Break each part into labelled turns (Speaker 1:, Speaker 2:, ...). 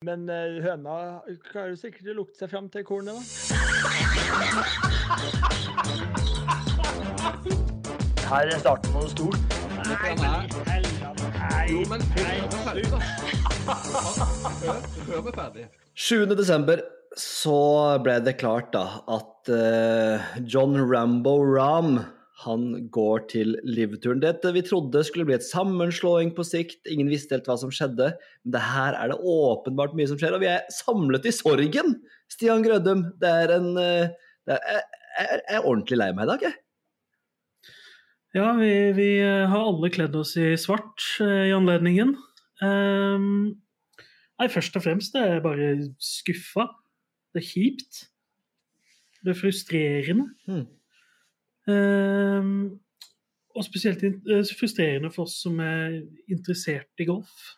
Speaker 1: Men eh, høna klarer sikkert å lukte seg fram til kornet, da. Her er starten på noe stort.
Speaker 2: Nei, men Jo, men da. Hør, hør ferdig.
Speaker 3: 7. desember så ble det klart da at eh, John Rambo Ram han går til Liverpool. Dette vi trodde skulle bli et sammenslåing på sikt, ingen visste helt hva som skjedde. Men det her er det åpenbart mye som skjer, og vi er samlet i sorgen! Stian Grødum, det er en eh, det er, jeg, jeg er ordentlig lei meg i dag, jeg.
Speaker 4: Ja, vi, vi eh, har alle kledd oss i svart eh, i anledningen. Um, nei, først og fremst det er bare skuffa. Det er kjipt. Det er frustrerende.
Speaker 3: Hmm.
Speaker 4: Ehm, og spesielt eh, frustrerende for oss som er interessert i golf.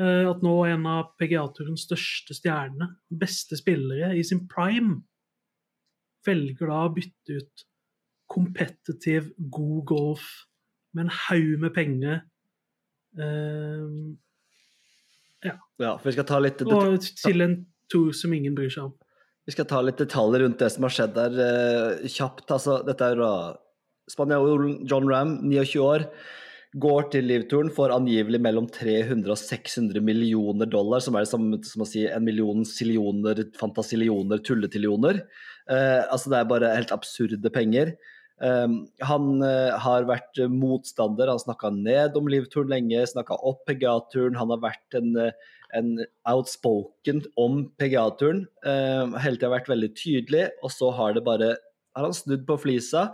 Speaker 4: Eh, at nå en av PGA-turens største stjerner, beste spillere i sin prime, velger da å bytte ut kompetitiv, god golf med en haug med penger. Ehm,
Speaker 3: Ja, for vi skal ta litt
Speaker 4: og til en tour som ingen bryr seg om.
Speaker 3: Vi skal ta litt detaljer rundt det som har skjedd der eh, kjapt. Altså, dette er da spanjolen John Ram, 29 år, går til livturen for angivelig mellom 300 og 600 millioner dollar, som er det som å si en million sillioner, fantasillioner, tulletillioner. Eh, altså det er bare helt absurde penger. Um, han eh, har vært eh, motstander, han snakka ned om livturen lenge, snakka opp PGA-turen. Han har vært en, eh, en outspoken om PGA-turen. Um, hele tida vært veldig tydelig, og så har det bare har han snudd på flisa.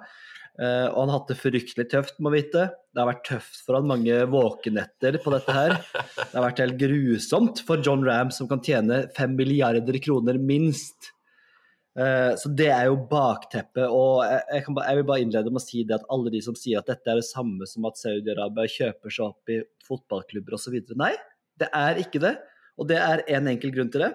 Speaker 3: eh, og han har hatt det fryktelig tøft, må vite. Det har vært tøft for han mange våkenetter på dette her. Det har vært helt grusomt for John Ram, som kan tjene fem milliarder kroner minst. Eh, Så det er jo bakteppet. Og jeg, jeg, kan ba, jeg vil bare innlede med å si det at alle de som sier at dette er det samme som at Saudi-Arabia kjøper seg opp i fotballklubber osv. Nei, det er ikke det. Og det er én en enkel grunn til det.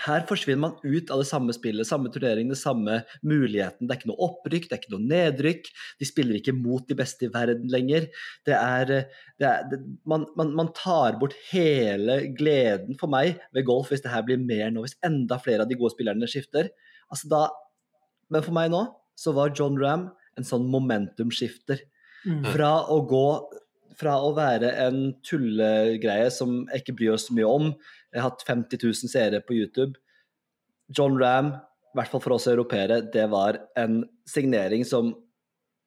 Speaker 3: Her forsvinner man ut av det samme spillet, samme turnering, det samme muligheten. Det er ikke noe opprykk, det er ikke noe nedrykk. De spiller ikke mot de beste i verden lenger. Det er, det er det, man, man, man tar bort hele gleden for meg ved golf hvis det her blir mer nå, hvis enda flere av de gode spillerne skifter. Altså da, men for meg nå så var John Ram en sånn momentumskifter.
Speaker 4: Mm.
Speaker 3: Fra å gå fra å være en tullegreie som jeg ikke bryr oss så mye om. Jeg har hatt 50 000 seere på YouTube. John Ram, i hvert fall for oss europeere, det var en signering som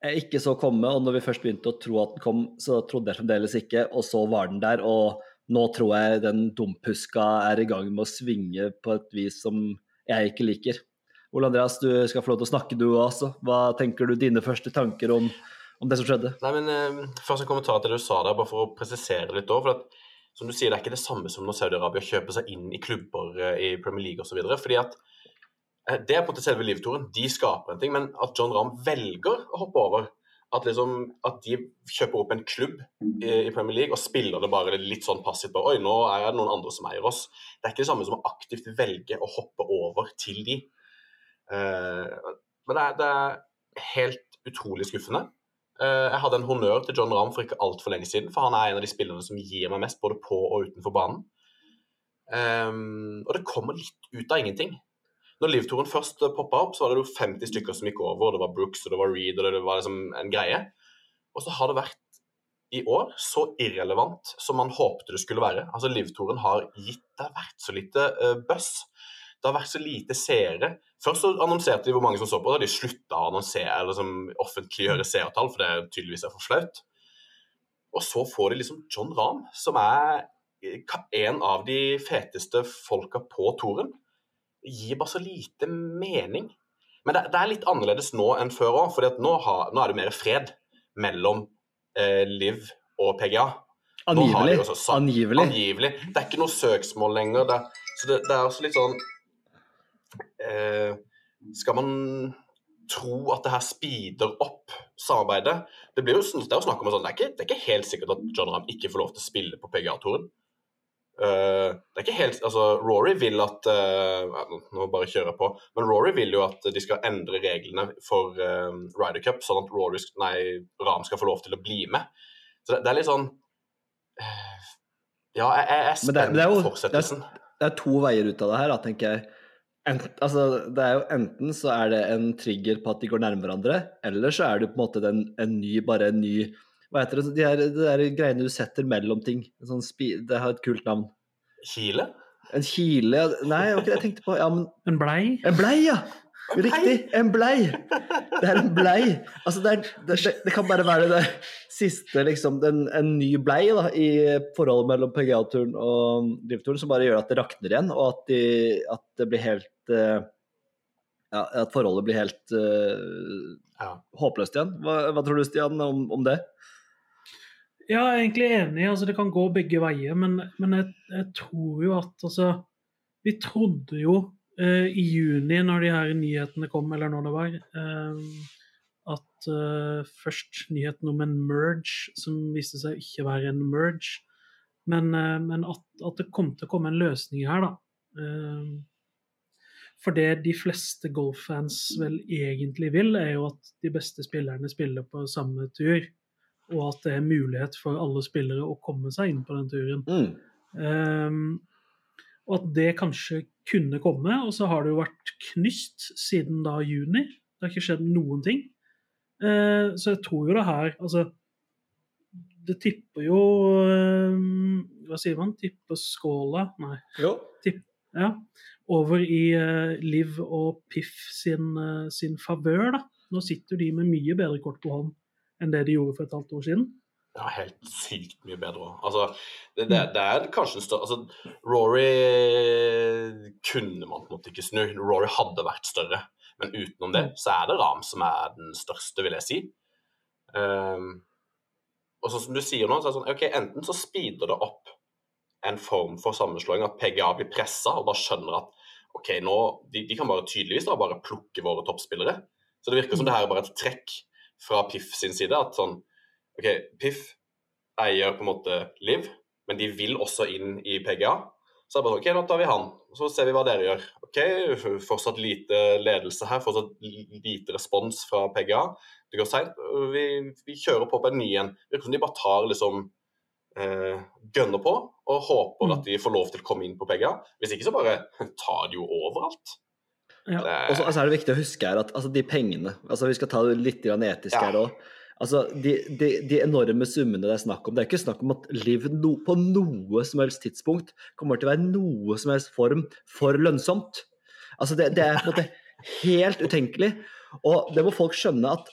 Speaker 3: jeg ikke så komme. Og når vi først begynte å tro at den kom, så trodde jeg fremdeles ikke, og så var den der. Og nå tror jeg den dumphuska er i gang med å svinge på et vis som jeg ikke liker. Ole Andreas, du skal få lov til å snakke du også. Hva tenker du dine første tanker om, om det som skjedde?
Speaker 5: Nei, men eh, Først en kommentar til det du sa der, bare for å presisere litt. òg. for som du sier, Det er ikke det samme som når Saudi-Arabia kjøper seg inn i klubber eh, i Premier League osv. Fordi at eh, Det er på en måte selve livturen. De skaper en ting. Men at John Rahm velger å hoppe over at, liksom, at de kjøper opp en klubb i, i Premier League og spiller det bare litt sånn passivt på Oi, nå er det noen andre som eier oss. Det er ikke det samme som å aktivt velge å hoppe over til de. Eh, men det er, det er helt utrolig skuffende. Eh, jeg hadde en honnør til John Ramm for ikke altfor lenge siden, for han er en av de spillerne som gir meg mest, både på og utenfor banen. Ehm, og det kommer litt ut av ingenting. Når livturen først poppa opp, så var det jo 50 stykker som gikk over. Det var Brooks og det var Reed og det var liksom en greie. Og så har det vært i år så irrelevant som man håpte det skulle være. Altså Livturen har gitt har vært så lite uh, buzz. Det har vært så lite seere. Først så annonserte de hvor mange som så på, da hadde de slutta å annonsere eller liksom offentliggjøre seertall, for det tydeligvis er for flaut. Og så får de liksom John Rahm, som er en av de feteste folka på toren. Gir bare så lite mening. Men det, det er litt annerledes nå enn før òg, for nå, har- nå er det mer fred mellom eh, Liv og PGA. De
Speaker 3: Angivelig.
Speaker 5: også
Speaker 3: Angivelig.
Speaker 5: Angivelig. Det er ikke noe søksmål lenger. Det, så det, det er også litt sånn Skal man tro at det her speeder opp samarbeidet? Det blir jo det er jo snakk om sånn, det er, ikke, det er ikke helt sikkert at John Rahm ikke får lov til å spille på PGA-toren. Uh, det er ikke helt, altså Rory vil at uh, nå- bare kjører jeg på. Men Rory vil jo at de skal endre reglene for uh, Ryder Cup, sånn at Rory, nei, Rahm skal få lov til å bli med. Så det, det er litt sånn uh, Ja, jeg, jeg er
Speaker 3: spent på
Speaker 5: fortsettelsen.
Speaker 3: det er det er to veier ut av det her, da, tenker jeg. Ent, altså, det er jo Enten så er det en trigger på at de går nærme hverandre, eller så er det på en måte den, en ny, bare en ny Hva heter det, de her, de her greiene du setter mellom ting. En Sånn spi, det har et kult navn.
Speaker 5: Kile?
Speaker 3: En kile. Nei, det jeg tenkte på. Ja, men
Speaker 4: En blei.
Speaker 3: En blei, ja! Riktig. En blei. Det er en blei. Altså, det, er, det, det, det kan bare være det siste, liksom, den, en ny blei da, i forholdet mellom PGA-turen og Drift-turen, som bare gjør at det rakner igjen, og at, de, at det blir helt uh, ja, At forholdet blir helt uh,
Speaker 5: Ja.
Speaker 3: håpløst igjen. Hva, hva tror du, Stian, om, om det?
Speaker 4: Ja, jeg er egentlig enig. altså Det kan gå begge veier, men, men jeg, jeg tror jo at altså Vi trodde jo eh, i juni, når de her nyhetene kom, eller når det var, uh, at uh, først nyheten om en merge, som viste seg ikke være en merge, men, men at, at det kom til å komme en løsning her, da. For det de fleste golffans vel egentlig vil, er jo at de beste spillerne spiller på samme tur og at det er mulighet for alle spillere å komme seg inn på den turen.
Speaker 3: Mm.
Speaker 4: Um, og at det kanskje kunne komme, og så har det jo vært knyst siden da juni. Det har ikke skjedd noen ting. Eh, så jeg tror jo det her Altså, det tipper jo eh, Hva sier man? Tipper skåla? Nei.
Speaker 3: Jo.
Speaker 4: Ja. Over i eh, Liv og Piff sin, eh, sin favør, da. Nå sitter de med mye bedre kort på hånd enn det de gjorde for et halvt år siden.
Speaker 5: Ja, helt sykt mye bedre òg. Altså, det, det, det er kanskje en større altså, Rory kunne man på en måte ikke snu. Rory hadde vært større. Men utenom det så er det Ram som er den største, vil jeg si. Um, og sånn som du sier nå, så er det sånn ok, enten så speeder det opp en form for sammenslåing, at PGA blir pressa og bare skjønner at ok, nå, de, de kan bare tydeligvis da bare plukke våre toppspillere. Så det virker som det her er bare et trekk fra Piff sin side. At sånn OK, Piff eier på en måte Liv, men de vil også inn i PGA. Så det bare OK, nå tar vi han, og så ser vi hva dere gjør. OK, fortsatt lite ledelse her, fortsatt lite respons fra PGA. Det går seint. Vi, vi kjører på på en ny en. Virker som de bare tar liksom eh, gønner på og håper
Speaker 4: Mm.
Speaker 5: at de får lov til å komme inn på PGA. Hvis ikke så bare tar de jo overalt.
Speaker 4: Ja.
Speaker 5: Det,
Speaker 3: Og så altså, er det viktig å huske her at altså, de pengene altså Vi skal ta det litt etisk
Speaker 5: Ja.
Speaker 3: her òg. Altså, de, de, de enorme summene det er snakk om Det er ikke snakk om at Liv no, på noe som helst tidspunkt kommer til å være noe som helst form for lønnsomt. Altså, det, det er på en måte helt utenkelig. Og det må folk skjønne at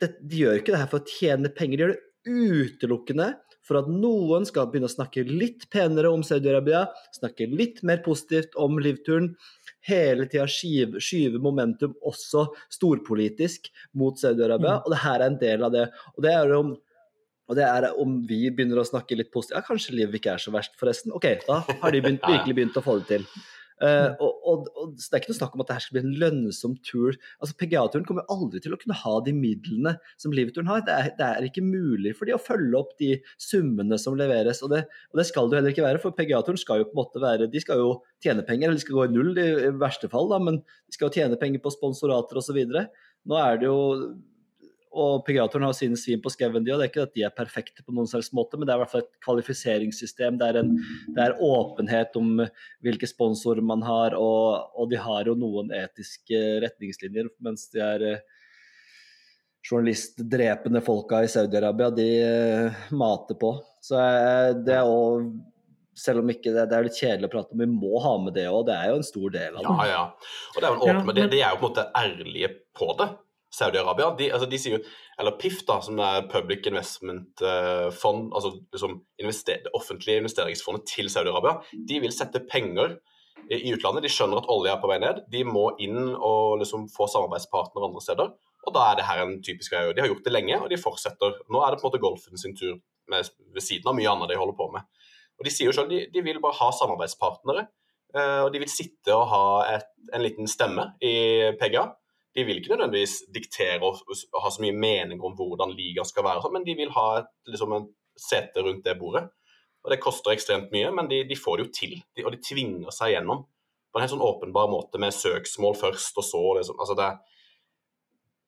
Speaker 3: det, de gjør ikke det her for å tjene penger, de gjør det utelukkende for at noen skal begynne å snakke litt penere om Saudi-Arabia, snakke litt mer positivt om livturen, hele tida skyve, skyve momentum også storpolitisk mot Saudi-Arabia,
Speaker 4: Mm.
Speaker 3: og det her er en del av det. Og det er om og det er om vi begynner å snakke litt positivt Ja, kanskje livet ikke er så verst, forresten. Ok, da har de begynt, virkelig begynt å få det til. Eh, og, og, og så Det er ikke noe snakk om at det her skal bli en lønnsom tur. Altså PGA-turen kommer aldri til å kunne ha de midlene som Liveturen har. Det er, det er ikke mulig for de å følge opp de summene som leveres. Og det, og det skal det heller ikke være, for PGA-turen skal jo på en måte være De skal jo tjene penger, eller de skal gå i null i, i verste fall, da, men de skal jo tjene penger på sponsorater osv. Nå er det jo og PGA-turen har sine svin på skauen, de, og det er ikke at de er perfekte på noen slags måte, men det er i hvert fall et kvalifiseringssystem. Det er, en, det er åpenhet om hvilke sponsorer man har, og, og de har jo noen etiske retningslinjer, mens de er eh, journalistdrepende folka i Saudi-Arabia, de eh, mater på. Så eh, det er òg selv om ikke det, det er litt kjedelig å prate om, vi må ha med det òg. Det er jo en stor del av det.
Speaker 5: Ja, ja. Og det er jo en
Speaker 4: Ja,
Speaker 5: åpen, de,
Speaker 4: men-
Speaker 5: de er jo på en måte ærlige på det. Saudi-Arabia, de, altså de sier jo, eller PIF, da, som er Public Investment eh, Fund, altså liksom invester, det offentlige investeringsfondet til Saudi-Arabia, de vil sette penger i, utlandet. De skjønner at olje er på vei ned. De må inn og liksom få samarbeidspartnere andre steder. Og da er det her en typisk greie. De har gjort det lenge, og de fortsetter. Nå er det på en måte golfen sin tur med, ved siden av mye annet de holder på med. Og De sier jo selv de, de vil bare ha samarbeidspartnere, eh, og de vil sitte og ha et, en liten stemme i PGA. De vil ikke nødvendigvis diktere og, ha så mye mening om hvordan ligaen skal være, sånn, men de vil ha et, liksom en sete rundt det bordet. Og Det koster ekstremt mye, men de, de får det jo til. De, og de tvinger seg gjennom på en helt sånn åpenbar måte med søksmål først, og så liksom, altså det,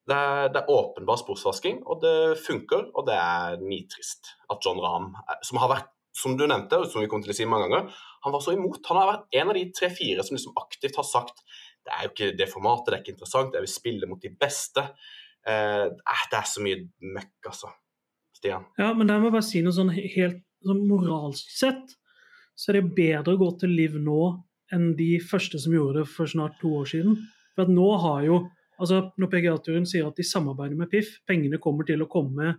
Speaker 5: det, er, det er åpenbar sportsvasking, og det funker, og det er nitrist at John Rahm, er- som har vært som du nevnte, og som vi kommer til å si mange ganger, Han var så imot. Han har vært en av de tre-fire som liksom aktivt har sagt det er jo ikke det formatet, det er ikke interessant, jeg vil spille mot de beste. Eh, det er så mye møkk, altså. Stian.
Speaker 4: Ja, men der må jeg bare si noe sånn helt sånn moralsk sett, så er det bedre å gå til Liv nå enn de første som gjorde det for snart to år siden. For at nå har jo altså Når PGA-turen sier at de samarbeider med PIF, pengene kommer til å komme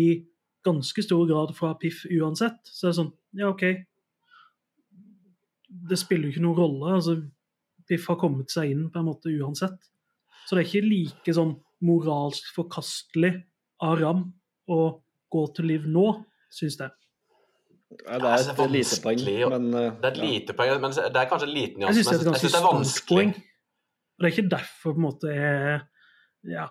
Speaker 4: i ganske stor grad fra PIF uansett. Så det er sånn Ja, OK. Det spiller jo ikke noen rolle. altså Piff har kommet seg inn på en måte uansett. Så det er ikke like sånn moralsk forkastelig av Ram å gå til Liv nå, syns jeg.
Speaker 3: Ja, det er
Speaker 5: Altså,
Speaker 3: et lite poeng, men eh,
Speaker 5: Det er et lite poeng, men det er kanskje en liten
Speaker 4: Jeg syns det
Speaker 5: det er vanskelig.
Speaker 4: Og det er ikke derfor på en måte jeg er ja,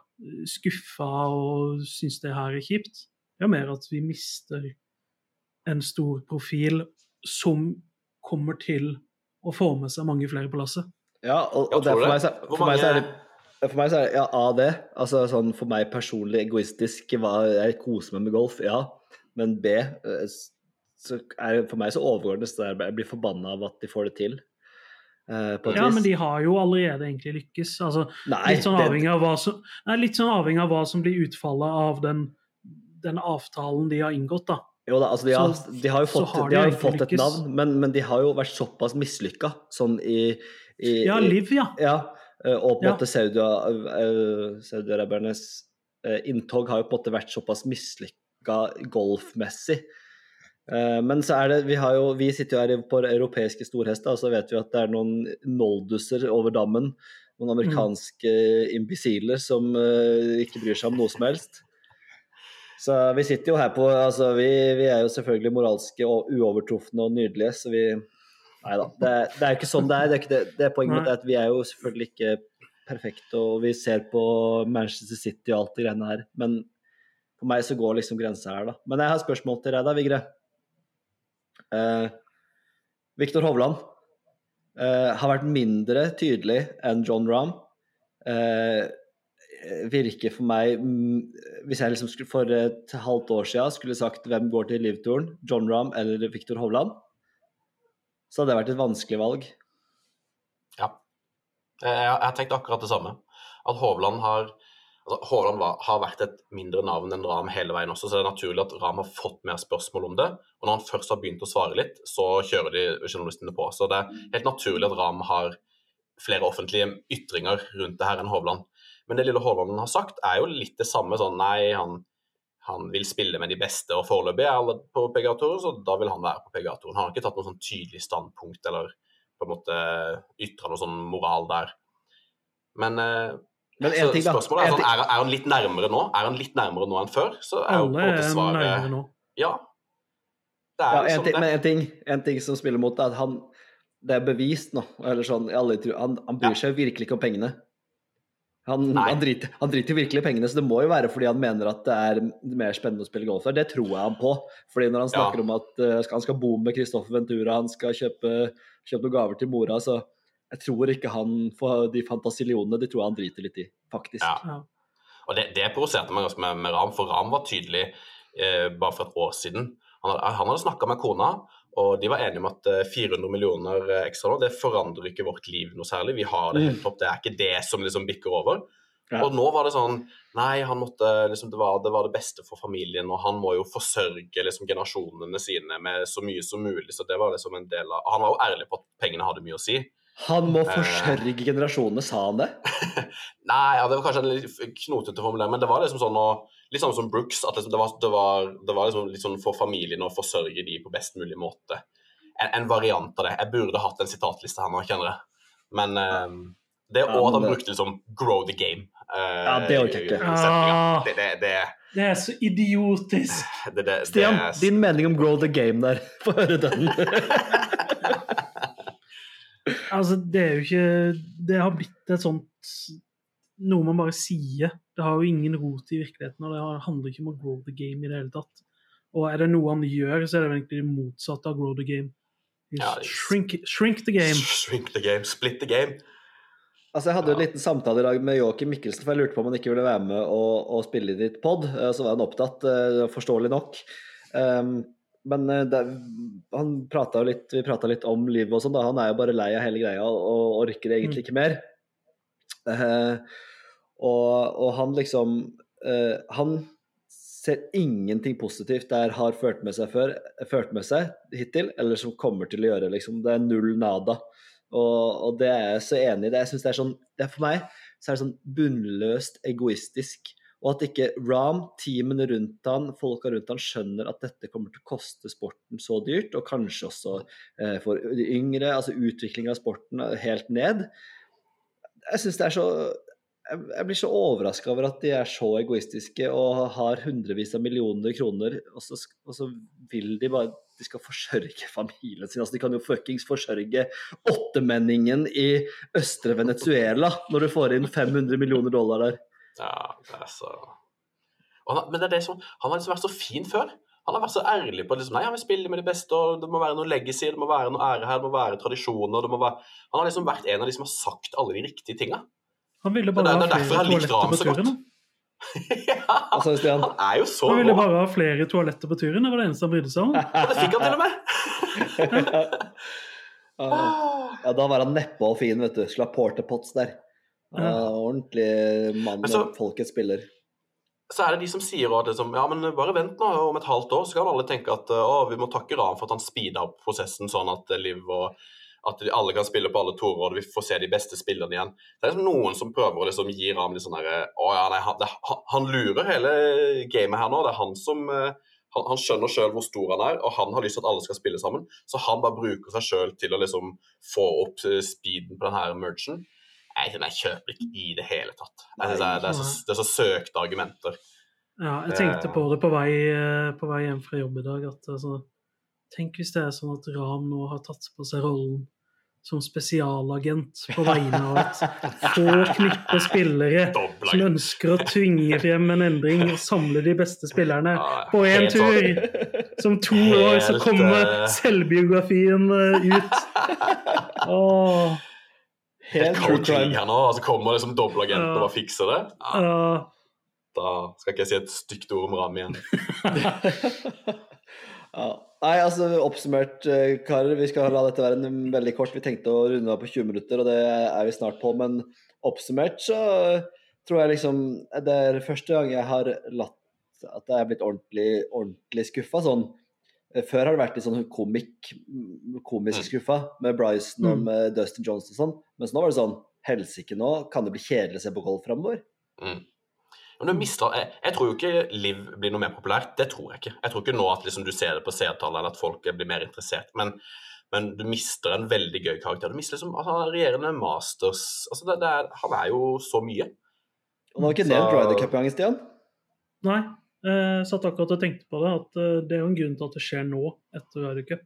Speaker 4: skuffa og syns det her er kjipt. Det er mer at vi mister en stor profil som kommer til å få med seg mange flere på lasset.
Speaker 3: Ja, og, og det er
Speaker 5: tror
Speaker 3: for meg, så, for meg så er det for meg så er det ja, A det. Altså sånn for meg personlig egoistisk hva Jeg koser meg med golf, ja. Men B eh, så er det for meg så overordnet der jeg blir forbanna av at de får det til. Uh,
Speaker 4: Ja,
Speaker 3: vis.
Speaker 4: men de har jo allerede egentlig lykkes. Altså,
Speaker 3: Nei,
Speaker 4: litt, sånn
Speaker 3: det-
Speaker 4: avhengig av hva som, nei, litt sånn avhengig av hva som blir utfallet av den, den avtalen de har inngått. da.
Speaker 3: Jo da, altså de har,
Speaker 4: Så-
Speaker 3: de har jo fått,
Speaker 4: har
Speaker 3: de
Speaker 4: de
Speaker 3: har fått et
Speaker 4: lykkes.
Speaker 3: navn, men, men de har jo vært såpass mislykka sånn i, i
Speaker 4: Ja, Liv, ja.
Speaker 3: Ja, eh, og på en
Speaker 4: Ja.
Speaker 3: måte Saudi- eh, Saudi-arabernes eh, inntog har jo på en måte vært såpass mislykka golfmessig. Men så er det, vi, har jo, vi sitter jo her på europeiske storhester, og så vet vi at det er noen nolduser over dammen. Noen amerikanske imbisiler som ikke bryr seg om noe som helst. Så vi sitter jo her på altså vi, vi er jo selvfølgelig moralske og uovertrufne og nydelige, så vi Nei da. Det, det er jo ikke sånn det er. Det er, ikke det, det poenget mitt er at vi er jo selvfølgelig ikke perfekte, og vi ser på Manchester City og alt det greiene her. Men for meg så går liksom grensa her, da. Men jeg har spørsmål til deg da, Vigre. Eh, Viktor Hovland eh, har vært mindre tydelig enn John Rahm. Eh, virker for meg mm, Hvis jeg liksom skulle, for et halvt år siden skulle sagt hvem går til livturen, John Rahm eller Viktor Hovland, så hadde det vært et vanskelig valg.
Speaker 5: Ja. Eh, Jeg, jeg har tenkt akkurat det samme. At Hovland har altså Hovland var, har vært et mindre navn enn Ram hele veien også, så det er naturlig at Ram har fått mer spørsmål om det. Og når han først har begynt å svare litt, så kjører de journalistene på. Så det er helt naturlig at Ram har flere offentlige ytringer rundt det her enn Hovland. Men det lille Hovland har sagt, er jo litt det samme. sånn Nei, han, han vil spille med de beste, og foreløpig er alle på PGA-touren, så da vil han være på PGA-touren. Han har ikke tatt noe sånn tydelig standpunkt eller på en måte ytra noe sånn moral der. Men, eh,
Speaker 3: Men
Speaker 5: så
Speaker 3: en ting, da.
Speaker 5: spørsmålet er, sånn, er, er han litt nærmere nå? Er han litt nærmere nå enn før? Så er jo på en måte svaret
Speaker 4: nærmere nå.
Speaker 5: Ja. Det er
Speaker 3: Ja, en
Speaker 5: liksom
Speaker 3: ting,
Speaker 5: det.
Speaker 3: men en ting, en ting som spiller mot, er at han Det er bevist nå. Eller sånn, alle tror, han, han bryr
Speaker 5: Ja.
Speaker 3: seg virkelig ikke om pengene. Han, han, driter, han driter virkelig i pengene, så det må jo være fordi han mener at det er mer spennende å spille golf der. Det tror jeg han på. Fordi når han snakker
Speaker 5: Ja.
Speaker 3: om at uh, han skal bo med Christoffer Ventura, han skal kjøpe, kjøpe noen gaver til mora, så jeg tror ikke han får de fantasillionene. De tror jeg han driter litt i, faktisk.
Speaker 5: Ja.
Speaker 4: Ja.
Speaker 5: Og det, det provoserte meg ganske med, med Ram, for Ram var tydelig eh, bare for et år siden. Han, hadde- han hadde snakka med kona, og de var enige om at eh, 400 millioner eh, ekstra nå, det forandrer ikke vårt liv noe særlig. Vi har det helt topp, det er ikke det som liksom bikker over.
Speaker 3: Ja.
Speaker 5: Og nå var det sånn Nei, han måtte liksom, det, var, det var det beste for familien, og han må jo forsørge liksom, generasjonene sine med så mye som mulig. Så det var liksom en del av Han var jo ærlig på at pengene hadde mye å si.
Speaker 3: Han må
Speaker 5: Eh.
Speaker 3: forsørge generasjonene, sa han det?
Speaker 5: Nei, ja, det var kanskje en litt knotete formulering, men det var liksom sånn å Litt sånn som Brooks, at liksom det var, det var, det var liksom litt sånn for familien å forsørge de på best mulig måte. En, en variant av det. Jeg burde hatt en sitatliste her nå, kjenner jeg. Men um, det
Speaker 3: Ja,
Speaker 5: og at han
Speaker 3: det-
Speaker 5: brukte liksom 'grow the game'. Uh,
Speaker 3: Ja, det orker jeg ikke.
Speaker 4: Ah.
Speaker 5: Det, det, det,
Speaker 4: Det er så idiotisk.
Speaker 5: det, det,
Speaker 3: Stian,
Speaker 5: det,
Speaker 3: din mening om grow the game der. Få høre den.
Speaker 4: Altså, det er jo ikke Det har blitt et sånt Noe man bare sier. Det har jo ingen rot i virkeligheten, og det handler ikke om å grow the game i det hele tatt. Og er det noe han gjør, så er det egentlig det motsatte av grow the game.
Speaker 5: Ja,
Speaker 4: shrink, shrink the game.
Speaker 5: Shrink the game, split the game.
Speaker 3: Altså, Jeg hadde jo en liten samtale i dag med Joakim Mikkelsen, for jeg lurte på om han ikke ville være med og, og spille i ditt pod. Eh, Så var han opptatt, eh, forståelig nok. Um, men eh, det, han pratet litt, vi prata litt om livet og sånn. Han er jo bare lei av hele greia og orker egentlig ikke mer. Uh, og, og han liksom uh, Han ser ingenting positivt der har ført med seg før, ført med seg hittil, eller som kommer til å gjøre. liksom, Det er null nada. Og, og det er jeg så enig i. det, jeg synes det er sånn, det er For meg så er det sånn bunnløst egoistisk. Og at ikke Ram, teamene rundt han, folka rundt han skjønner at dette kommer til å koste sporten så dyrt, og kanskje også eh, for de yngre, altså utviklinga av sporten helt ned. Jeg synes det er så jeg blir så overraska over at de er så egoistiske og har hundrevis av millioner kroner, og så, og så vil de bare de skal forsørge familien sin. Altså, de kan jo fuckings forsørge åttemenningen i østre Venezuela når du får inn 500 millioner dollar der.
Speaker 5: Ja, det er så han, Men det er det som Han har liksom vært så fin før. Han har vært så ærlig på liksom, nei, han vil spille med de beste, og det må være noe legacy, det må være noe ære her, det må være tradisjoner det må være... Han har liksom vært en av de som har sagt alle de riktige tinga.
Speaker 4: Han ville bare
Speaker 5: Det det er
Speaker 4: ha
Speaker 5: derfor
Speaker 4: flere
Speaker 5: likte
Speaker 4: toaletter på
Speaker 5: så godt.
Speaker 4: turen.
Speaker 5: ja,
Speaker 3: Altså, Stian,
Speaker 5: han er jo så
Speaker 4: Han ville bare ha flere toaletter på turen. Det var det eneste han brydde seg om.
Speaker 5: Og det fikk han til og med.
Speaker 3: ja, da var han neppe og fin, vet du. Slapp porter pots der. Ja, ordentlig mann
Speaker 5: Men så-
Speaker 3: og folkets spiller.
Speaker 5: så er det de som sier at liksom, ja, men bare vent nå, om et halvt år så kan alle tenke at å, vi må takke Ram for at han speeda opp prosessen sånn at eh, Liv og at alle kan spille på alle torer og vi får se de beste spillerne igjen. Det er liksom noen som prøver å liksom gi Ram litt sånn herre Å ja, nei, han, det, han, lurer hele gamet her nå. Det er han som eh, han, han skjønner sjøl hvor stor han er, og han har lyst til at alle skal spille sammen. Så han bare bruker seg sjøl til å liksom få opp eh, speeden på denne merchen. Jeg, jeg kjøper ikke i det hele tatt. Jeg synes er, det, er så, det er så søkte argumenter.
Speaker 4: Ja, jeg tenkte på det på vei, eh, på vei hjem fra jobb i dag. At, altså, tenk hvis det er sånn at Ram nå har tatt på seg rollen som spesialagent på vegne av et få knippe spillere som ønsker å tvinge frem en endring og samle de beste spillerne på én tur. Som to år så kommer
Speaker 5: eh,
Speaker 4: selvbiografien eh, ut. Åh,
Speaker 3: Helt true crime.
Speaker 5: her nå, altså kommer liksom dobbeltagenten og
Speaker 4: Ja.
Speaker 5: bare fikser det. Ja, da skal ikke jeg si et stygt ord om Ram igjen.
Speaker 3: Ja. Nei, altså oppsummert, eh, karer. Vi skal la dette være en veldig kort. Vi tenkte å runde av på 20 minutter, og det er vi snart på. Men oppsummert så tror jeg liksom Det er første gang jeg har latt at jeg er blitt ordentlig, ordentlig skuffa. Sånn. Eh, Før har det vært litt sånn komik, komisk
Speaker 5: Mm.
Speaker 3: skuffa med Bryson og
Speaker 4: Mm.
Speaker 3: med Dustin Johnson og sånn. Mens nå var det sånn Helsike, nå kan det bli kjedelig å se på golf framover.
Speaker 5: Mm. Mister, jeg, jeg tror jo ikke Liv blir noe mer populært. Det tror jeg ikke. Jeg tror ikke nå at liksom, du ser det på seertallet eller at folk blir mer interessert. Men, men du mister en veldig gøy karakter. Du mister liksom, altså, er regjerende masters altså, det, det er, Han er jo så mye.
Speaker 3: Og nå har vi ikke nevnt Ryder Cup engang, Stian.
Speaker 4: Nei, jeg satt akkurat og tenkte på det, at eh, det er jo en grunn til at det skjer nå, etter Ryder.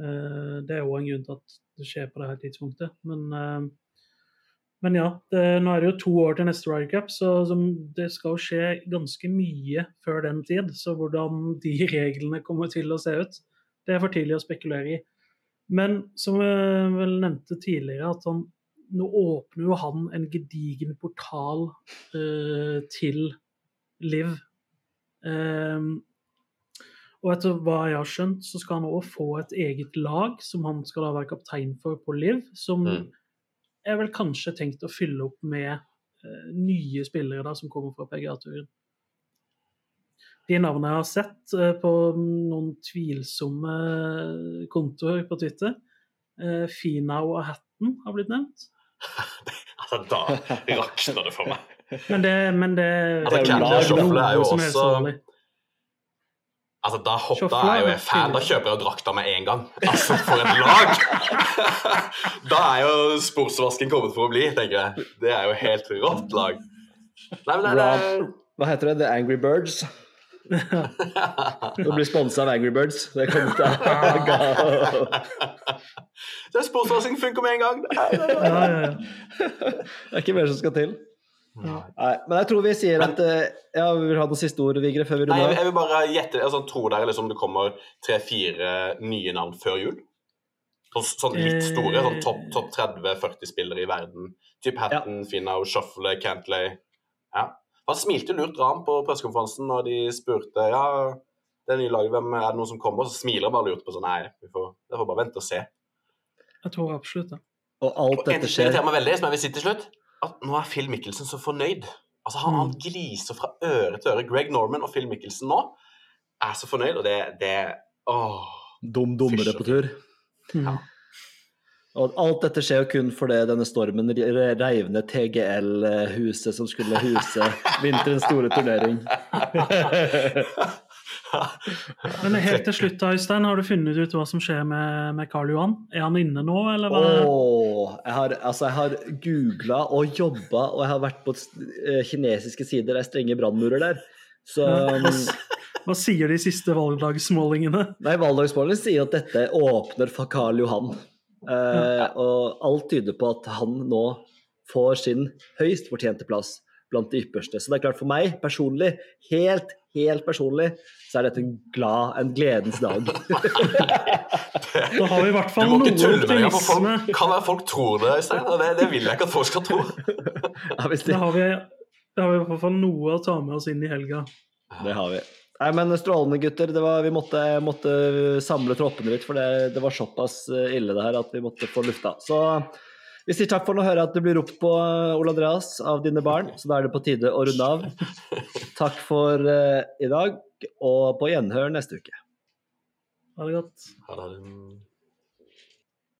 Speaker 4: Eh, Det er jo en grunn til at det skjer på det her tidspunktet. Men, eh, men ja, det, nå er det jo to år til neste Ryder så som, det skal jo skje ganske mye før den tid. Så hvordan de reglene kommer til å se ut, det er for tidlig å spekulere i. Men som jeg vel nevnte tidligere, at han, nå åpner jo han en gedigen portal eh, til Liv. Ehm, og etter hva jeg har skjønt, så skal han òg få et eget lag som han skal da være kaptein for på Liv, som
Speaker 5: Mm.
Speaker 4: er vel kanskje tenkt å fylle opp med eh, nye spillere da, som kommer fra PGA-turen. De navnene jeg har sett eh, på noen tvilsomme kontoer på Twitter, uh, Finau og Hatten har blitt nevnt.
Speaker 5: Altså, Da rakner det for meg.
Speaker 4: Men det, men det,
Speaker 5: Altså,
Speaker 3: Det er jo
Speaker 5: Candy
Speaker 3: og
Speaker 5: Shuffle er jo også
Speaker 4: er
Speaker 5: Altså, Da, hop,
Speaker 4: jeg
Speaker 5: er jo
Speaker 4: er
Speaker 5: jeg fan. Da kjøper jeg jo drakta med en gang. Altså, for et lag! da er jo sportsvasken kommet for å bli, tenker jeg. Det er jo helt rått lag. Nei, men det,
Speaker 3: Rob, hva heter det? The Angry Birds? Du blir sponsa av Angry Birds. Det kommer til
Speaker 5: det er sportsvasking funker med en gang.
Speaker 4: Ja, ja, ja.
Speaker 3: Det er ikke mer som skal til.
Speaker 4: Ja.
Speaker 3: Nei, men jeg tror vi sier at eh, Ja, vi vil ha noen siste ord, Vigre, før vi runder av.
Speaker 5: jeg vil bare gjette altså, Tror dere liksom det kommer tre-fire nye navn før jul? Sånn, sånn litt store? sånn Topp top 30-40 spillere i verden. Typ Hatton, Finau, Shuffle, Cantley. Ja. Han smilte lurt ran på pressekonferansen når de spurte ja, Det nye laget, hvem er det noen som kommer? Så smiler han bare lurt på sånn Nei, vi får, det får bare vente og se.
Speaker 4: Jeg tror absolutt det.
Speaker 3: Og alt
Speaker 5: Og
Speaker 3: dette skjer.
Speaker 5: Det irriterer meg veldig, som jeg vil si til slutt, at nå er Phil Mickelson så fornøyd. Altså, han, han gliser fra øre til øre. Greg Norman og Phil Mickelson nå er så fornøyd, og det, det Åh.
Speaker 3: dum dummere på tur.
Speaker 4: Mm.
Speaker 3: Og alt dette skjer jo kun fordi denne stormen re- reiv ned TGL-huset som skulle huse vinterens store turnering.
Speaker 4: Men helt til slutt, Øystein, har du funnet ut hva som skjer med, med Karl Johan? Er han inne nå, eller hva?
Speaker 3: Åh, jeg har, altså jeg har googla og jobba, og jeg har vært på eh, kinesiske sider. Det er strenge brannmurer der. Så
Speaker 4: Hva, hva sier de siste valgdagsmålingene?
Speaker 3: Nei, Valgdagsmålingene sier at dette åpner for Karl Johan. Eh, og alt tyder på at han nå får sin høyst fortjente plass blant de ypperste. Så det er klart for meg personlig, helt, helt personlig, så er dette en glad, en gledens dag.
Speaker 4: Da har vi i hvert fall noe
Speaker 5: det.
Speaker 4: optimisme.
Speaker 5: Folk, kan være folk tror det, Øystein. Det, det vil jeg ikke at folk skal tro.
Speaker 3: Ja, hvis de,
Speaker 4: Da har vi, da har vi i hvert fall noe å ta med oss inn i helga.
Speaker 3: det har vi. Nei, men Strålende, gutter. Det var, vi måtte, måtte samle troppene litt, for det, det var såpass eh, ille det her at vi måtte få lufta. Så vi sier takk for å høre at det blir ropt på eh, Ole Andreas av dine barn, så da er det på tide å runde av. Takk for uh, i dag, og på gjenhør neste uke.
Speaker 4: Ha det godt.
Speaker 5: Ha det